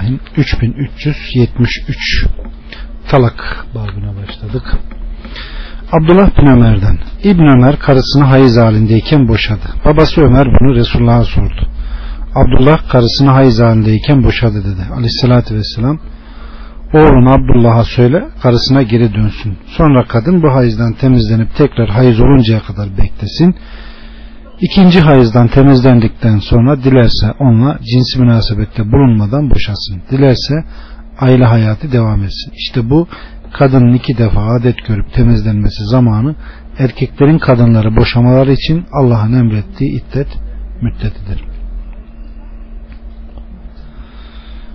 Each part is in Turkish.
Bismillahirrahmanirrahim 3373 Talak babına başladık. Abdullah bin Ömer'den İbn Ömer karısını hayız halindeyken boşadı. Babası Ömer bunu Resulullah'a sordu. Abdullah karısını hayız halindeyken boşadı dedi. Aleyhissalatü vesselam oğlun Abdullah'a söyle karısına geri dönsün. Sonra kadın bu hayızdan temizlenip tekrar hayız oluncaya kadar beklesin. İkinci hayızdan temizlendikten sonra dilerse onunla cinsi münasebette bulunmadan boşasın. Dilerse aile hayatı devam etsin. İşte bu kadının iki defa adet görüp temizlenmesi zamanı erkeklerin kadınları boşamaları için Allah'ın emrettiği iddet müddetidir.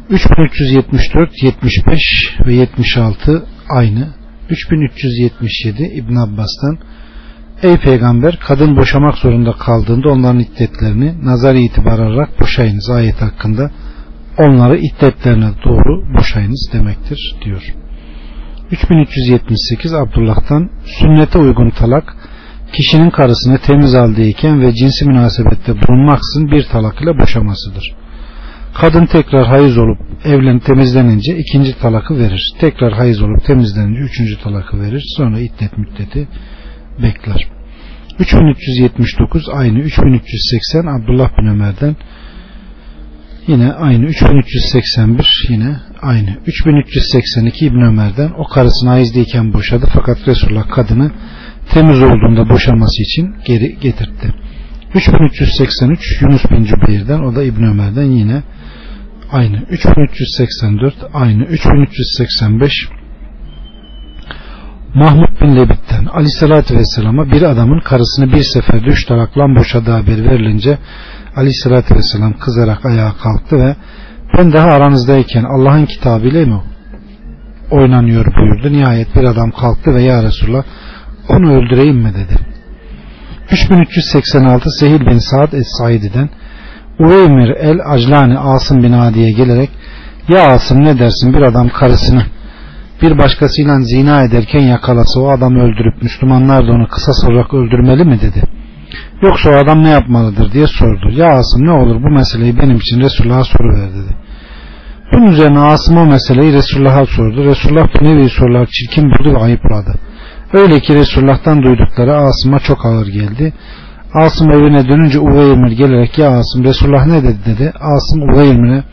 3374, 75 ve 76 aynı. 3377 İbn Abbas'tan Ey peygamber kadın boşamak zorunda kaldığında onların iddetlerini nazar itibar alarak boşayınız ayet hakkında onları iddetlerine doğru boşayınız demektir diyor. 3378 Abdullah'tan sünnete uygun talak kişinin karısını temiz aldıyken ve cinsi münasebette bulunmaksızın bir talak ile boşamasıdır. Kadın tekrar hayız olup evlen temizlenince ikinci talakı verir. Tekrar hayız olup temizlenince üçüncü talakı verir. Sonra iddet müddeti bekler. 3379 aynı 3380 Abdullah bin Ömer'den yine aynı 3381 yine aynı 3382 İbn Ömer'den o karısını aizdeyken boşadı fakat Resulullah kadını temiz olduğunda boşaması için geri getirdi. 3383 Yunus bin Cübeyr'den o da İbn Ömer'den yine aynı 3384 aynı 3385 Mahmud bin Lebit'ten Aleyhisselatü Vesselam'a bir adamın karısını bir seferde üç talaklan boşadığı haber verilince Aleyhisselatü Vesselam kızarak ayağa kalktı ve ben daha aranızdayken Allah'ın kitabıyla mı oynanıyor buyurdu. Nihayet bir adam kalktı ve ya Resulallah onu öldüreyim mi dedi. 3386 Sehil bin Sa'd Es-Saidi'den Uveymir el-Aclani Asım bin Adi'ye gelerek ya Asım ne dersin bir adam karısını bir başkasıyla zina ederken yakalasa o adamı öldürüp Müslümanlar da onu kısas olarak öldürmeli mi dedi. Yoksa o adam ne yapmalıdır diye sordu. Ya Asım ne olur bu meseleyi benim için Resulullah'a soruver dedi. Bunun üzerine Asım o meseleyi Resulullah'a sordu. Resulullah bu nevi sorular çirkin buldu ve ayıpladı. Öyle ki Resulullah'tan duydukları Asım'a çok ağır geldi. Asım evine dönünce Uveymir gelerek ya Asım Resulullah ne dedi dedi. Asım Uveymir'e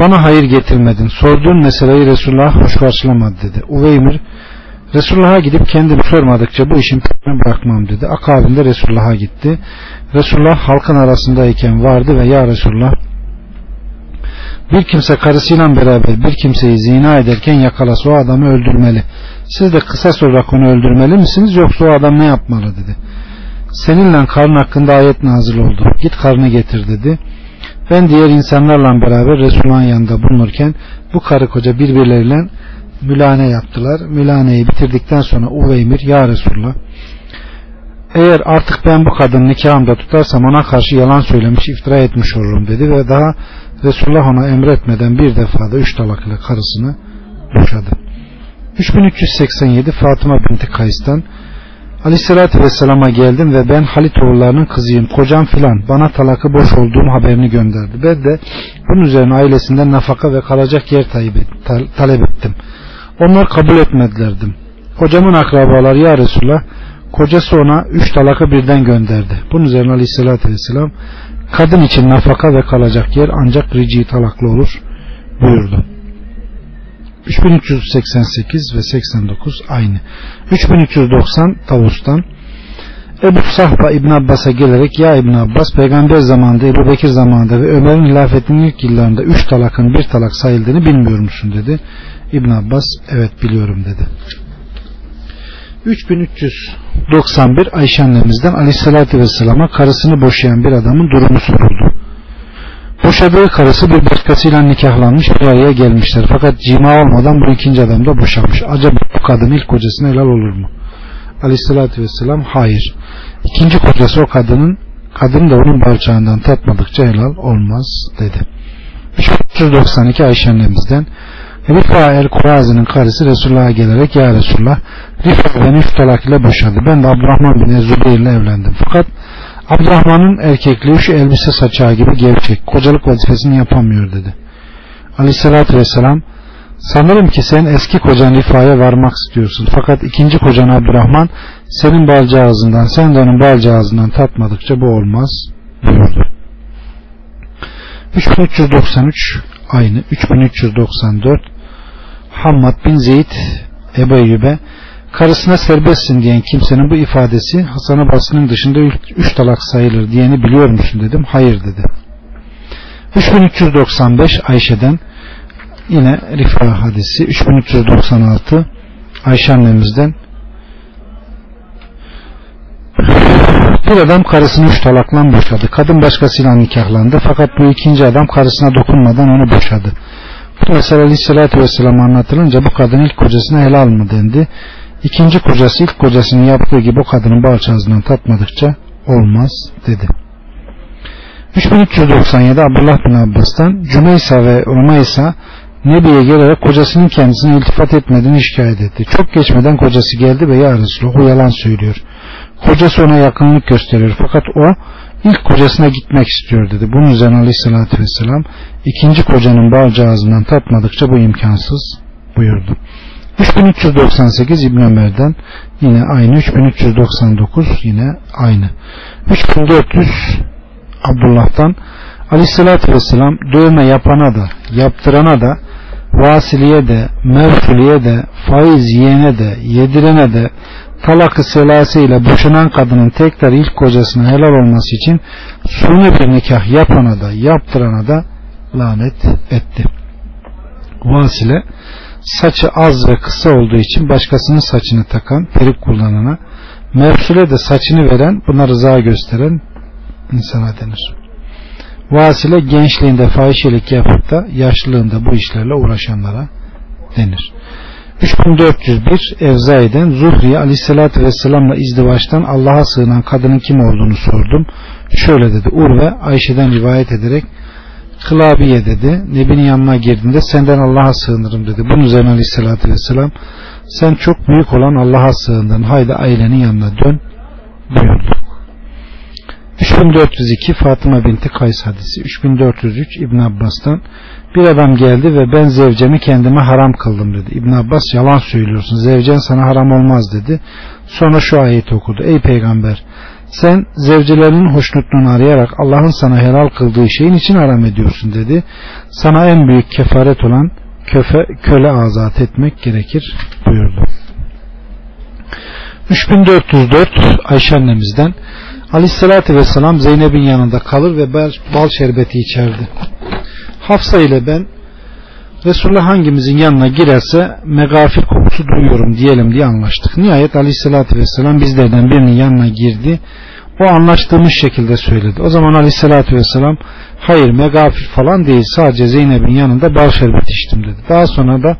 bana hayır getirmedin. Sorduğun meseleyi Resulullah hoş karşılamadı dedi. Uveymir Resulullah'a gidip kendim sormadıkça bu işin peşini bırakmam dedi. Akabinde Resulullah'a gitti. Resulullah halkın arasındayken vardı ve ya Resulullah bir kimse karısıyla beraber bir kimseyi zina ederken yakalasa o adamı öldürmeli. Siz de kısa olarak onu öldürmeli misiniz yoksa o adam ne yapmalı dedi. Seninle karın hakkında ayet nazil oldu. Git karnı getir dedi. Ben diğer insanlarla beraber Resulullah'ın yanında bulunurken bu karı koca birbirleriyle mülane yaptılar. Mülaneyi bitirdikten sonra Uveymir ya Resulullah eğer artık ben bu kadını nikahımda tutarsam ona karşı yalan söylemiş iftira etmiş olurum dedi ve daha Resulullah ona emretmeden bir defa da üç talak karısını boşadı. 3387 Fatıma binti Kays'tan Aleyhissalatü Vesselam'a geldim ve ben Halit oğullarının kızıyım kocam filan bana talakı boş olduğum haberini gönderdi. Ben de bunun üzerine ailesinden nafaka ve kalacak yer talep ettim. Onlar kabul etmedilerdim. Kocamın akrabaları ya Resulullah kocası ona üç talakı birden gönderdi. Bunun üzerine Aleyhissalatü Vesselam kadın için nafaka ve kalacak yer ancak rici talaklı olur buyurdu. 3388 ve 89 aynı. 3390 Tavus'tan Ebu Sahba İbn Abbas'a gelerek ya İbn Abbas peygamber zamanında Ebu Bekir zamanında ve Ömer'in hilafetinin ilk yıllarında üç talakın bir talak sayıldığını bilmiyor musun dedi. İbn Abbas evet biliyorum dedi. 3391 Ayşe annemizden aleyhissalatü vesselama karısını boşayan bir adamın durumu soruldu. Boşadığı karısı bir başkasıyla nikahlanmış bir araya gelmişler. Fakat cima olmadan bu ikinci adam da boşanmış. Acaba bu kadın ilk kocasına helal olur mu? Aleyhissalatü vesselam hayır. İkinci kocası o kadının kadın da onun barçağından tatmadıkça helal olmaz dedi. 392 Ayşe annemizden Rifa el-Kurazi'nin karısı Resulullah'a gelerek Ya Resulullah Rifa beni üç talak ile boşadı. Ben de Abdurrahman bin Zübeyir ile evlendim. Fakat Abdurrahman'ın erkekliği şu elbise saçağı gibi gevşek. Kocalık vazifesini yapamıyor dedi. Aleyhissalatü vesselam sanırım ki sen eski kocan Rifa'ya varmak istiyorsun. Fakat ikinci kocan Abdurrahman senin balcağızından sen de onun balcağızından tatmadıkça bu olmaz buyurdu. 3393 aynı 3394 Hammad bin Zeyd Ebu Eyyub'e karısına serbestsin diyen kimsenin bu ifadesi Hasan-ı Basri'nin dışında üç talak sayılır diyeni biliyor musun dedim. Hayır dedi. 3395 Ayşe'den yine Rifa hadisi 3396 Ayşe annemizden bir adam karısını üç talakla boşadı. Kadın başkasıyla nikahlandı. Fakat bu ikinci adam karısına dokunmadan onu boşadı. Bu mesele aleyhissalatü vesselam anlatılınca bu kadın ilk kocasına helal mı dendi. İkinci kocası ilk kocasının yaptığı gibi o kadının balçazından tatmadıkça olmaz dedi. 3397 Abdullah bin Abbas'tan Cümeysa ve Rumaysa Nebi'ye gelerek kocasının kendisine iltifat etmediğini şikayet etti. Çok geçmeden kocası geldi ve ya Resulullah o yalan söylüyor. Kocası ona yakınlık gösteriyor fakat o ilk kocasına gitmek istiyor dedi. Bunun üzerine aleyhissalatü vesselam ikinci kocanın balcağızından tatmadıkça bu imkansız buyurdu. 3398 İbn Ömer'den yine aynı 3399 yine aynı 3400 Abdullah'tan Aleyhisselatü Vesselam dövme yapana da yaptırana da vasiliye de mevfuliye de faiz yiyene de yedirene de talakı selası ile boşanan kadının tekrar ilk kocasına helal olması için suni bir nikah yapana da yaptırana da lanet etti. Vasile saçı az ve kısa olduğu için başkasının saçını takan, perik kullanana, mevsule de saçını veren, buna rıza gösteren insana denir. Vasile gençliğinde fahişelik yapıp da yaşlılığında bu işlerle uğraşanlara denir. 3401 Evzai'den Zuhri'ye aleyhissalatü vesselamla izdivaçtan Allah'a sığınan kadının kim olduğunu sordum. Şöyle dedi Urve Ayşe'den rivayet ederek Kılabiye dedi. Nebi'nin yanına girdiğinde senden Allah'a sığınırım dedi. Bunun üzerine aleyhissalatü vesselam sen çok büyük olan Allah'a sığındın. Haydi ailenin yanına dön buyurdu. 3402 Fatıma binti Kays hadisi 3403 İbn Abbas'tan bir adam geldi ve ben zevcemi kendime haram kıldım dedi. İbn Abbas yalan söylüyorsun zevcen sana haram olmaz dedi. Sonra şu ayeti okudu. Ey peygamber sen zevcelerinin hoşnutluğunu arayarak Allah'ın sana helal kıldığı şeyin için haram ediyorsun dedi. Sana en büyük kefaret olan köfe, köle azat etmek gerekir buyurdu. 3404 Ayşe annemizden Aleyhissalatü Vesselam Zeynep'in yanında kalır ve bal şerbeti içerdi. Hafsa ile ben Resulullah hangimizin yanına girerse megafir kokusu duyuyorum diyelim diye anlaştık. Nihayet Aleyhisselatü Vesselam bizlerden birinin yanına girdi. O anlaştığımız şekilde söyledi. O zaman Aleyhisselatü Vesselam hayır megafir falan değil sadece Zeynep'in yanında bal şerbeti içtim dedi. Daha sonra da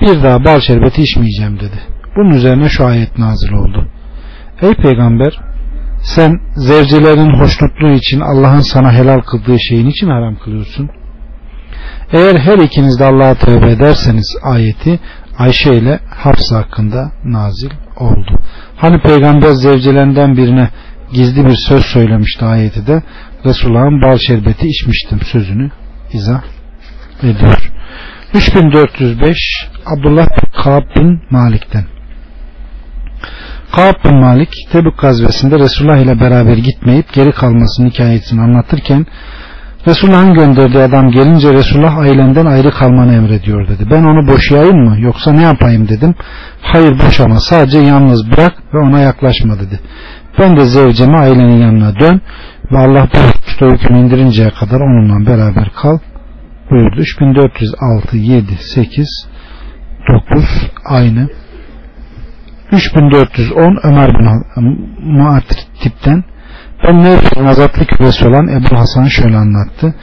bir daha bal şerbeti içmeyeceğim dedi. Bunun üzerine şu ayet nazil oldu. Ey peygamber sen zevcilerin hoşnutluğu için Allah'ın sana helal kıldığı şeyin için haram kılıyorsun. Eğer her ikiniz de Allah'a tövbe ederseniz ayeti Ayşe ile Hafsa hakkında nazil oldu. Hani peygamber zevcelerinden birine gizli bir söz söylemişti ayeti de Resulullah'ın bal şerbeti içmiştim sözünü izah ediyor. 3405 Abdullah Ka'b bin Malik'ten Ka'b bin Malik Tebük gazvesinde Resulullah ile beraber gitmeyip geri kalmasının hikayesini anlatırken Resulullah'ın gönderdiği adam gelince Resulullah ailenden ayrı kalmanı emrediyor dedi. Ben onu boşayayım mı yoksa ne yapayım dedim. Hayır boşama sadece yalnız bırak ve ona yaklaşma dedi. Ben de zevceme ailenin yanına dön ve Allah bu hükmü indirinceye kadar onunla beraber kal buyurdu. 3406 7 8 9 aynı 3410 Ömer bin Muatip'ten ben Nevfil'in azatlı küresi olan Ebu Hasan şöyle anlattı.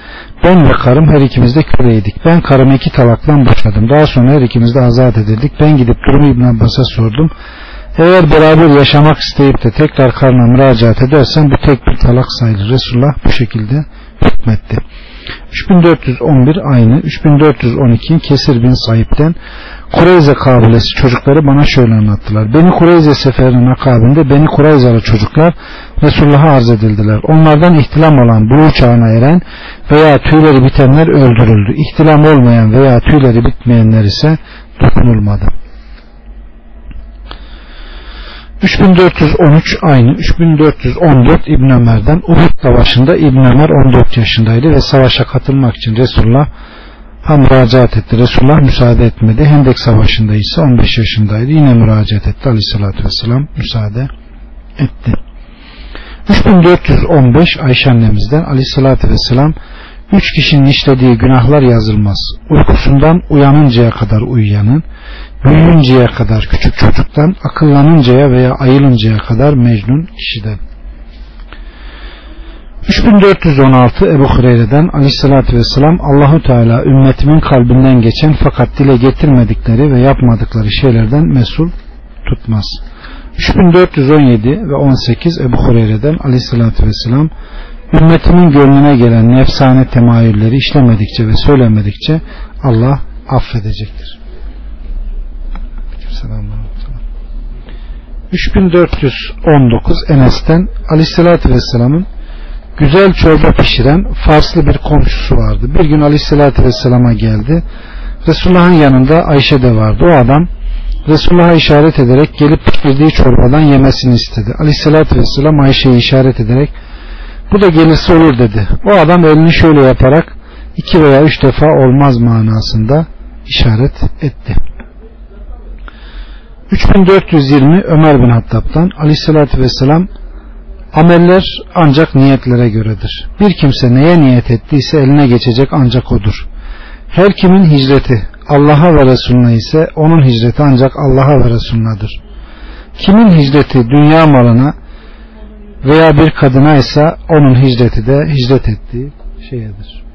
Ben ve karım her ikimiz de köleydik. Ben karımı iki talakla boşadım. Daha sonra her ikimiz de azat edildik. Ben gidip durumu İbn Abbas'a sordum. Eğer beraber yaşamak isteyip de tekrar karına müracaat edersen bu tek bir talak sayılır. Resulullah bu şekilde hükmetti. 3411 aynı 3412 Kesir bin Sahip'ten Kureyze kabilesi çocukları bana şöyle anlattılar. Beni Kureyze seferinin akabinde Beni Kureyzalı çocuklar Resulullah'a arz edildiler. Onlardan ihtilam olan buluğ çağına eren veya tüyleri bitenler öldürüldü. İhtilam olmayan veya tüyleri bitmeyenler ise dokunulmadı. 3413 aynı 3414 İbn Ömer'den Uhud Savaşı'nda İbn Ömer 14 yaşındaydı ve savaşa katılmak için Resulullah ha müracaat etti. Resulullah müsaade etmedi. Hendek Savaşı'nda ise 15 yaşındaydı. Yine müracaat etti. Aleyhissalatü Vesselam müsaade etti. 3415 Ayşe annemizden Aleyhissalatü Vesselam üç kişinin işlediği günahlar yazılmaz. Uykusundan uyanıncaya kadar uyuyanın, büyüyünceye kadar küçük çocuktan, akıllanıncaya veya ayılıncaya kadar mecnun kişiden. 3416 Ebu Hureyre'den Aleyhisselatü Vesselam Allahu Teala ümmetimin kalbinden geçen fakat dile getirmedikleri ve yapmadıkları şeylerden mesul tutmaz. 3417 ve 18 Ebu Hureyre'den Aleyhisselatü Vesselam ümmetimin gönlüne gelen nefsane temayülleri işlemedikçe ve söylemedikçe Allah affedecektir. Selamünaleyküm. 3419 Enes'ten Aleyhisselatü Vesselam'ın güzel çorba pişiren Farslı bir komşusu vardı. Bir gün Aleyhisselatü Vesselam'a geldi. Resulullah'ın yanında Ayşe de vardı. O adam Resulullah'a işaret ederek gelip pişirdiği çorbadan yemesini istedi. Aleyhisselatü Vesselam Ayşe'yi işaret ederek bu da gelirse olur dedi. O adam elini şöyle yaparak iki veya üç defa olmaz manasında işaret etti. 3420 Ömer bin Hattab'dan Aleyhisselatü Vesselam ameller ancak niyetlere göredir. Bir kimse neye niyet ettiyse eline geçecek ancak odur. Her kimin hicreti Allah'a ve Resulüne ise onun hicreti ancak Allah'a ve Resulünedir. Kimin hicreti dünya malına veya bir kadına ise onun hicreti de hicret ettiği şeyedir.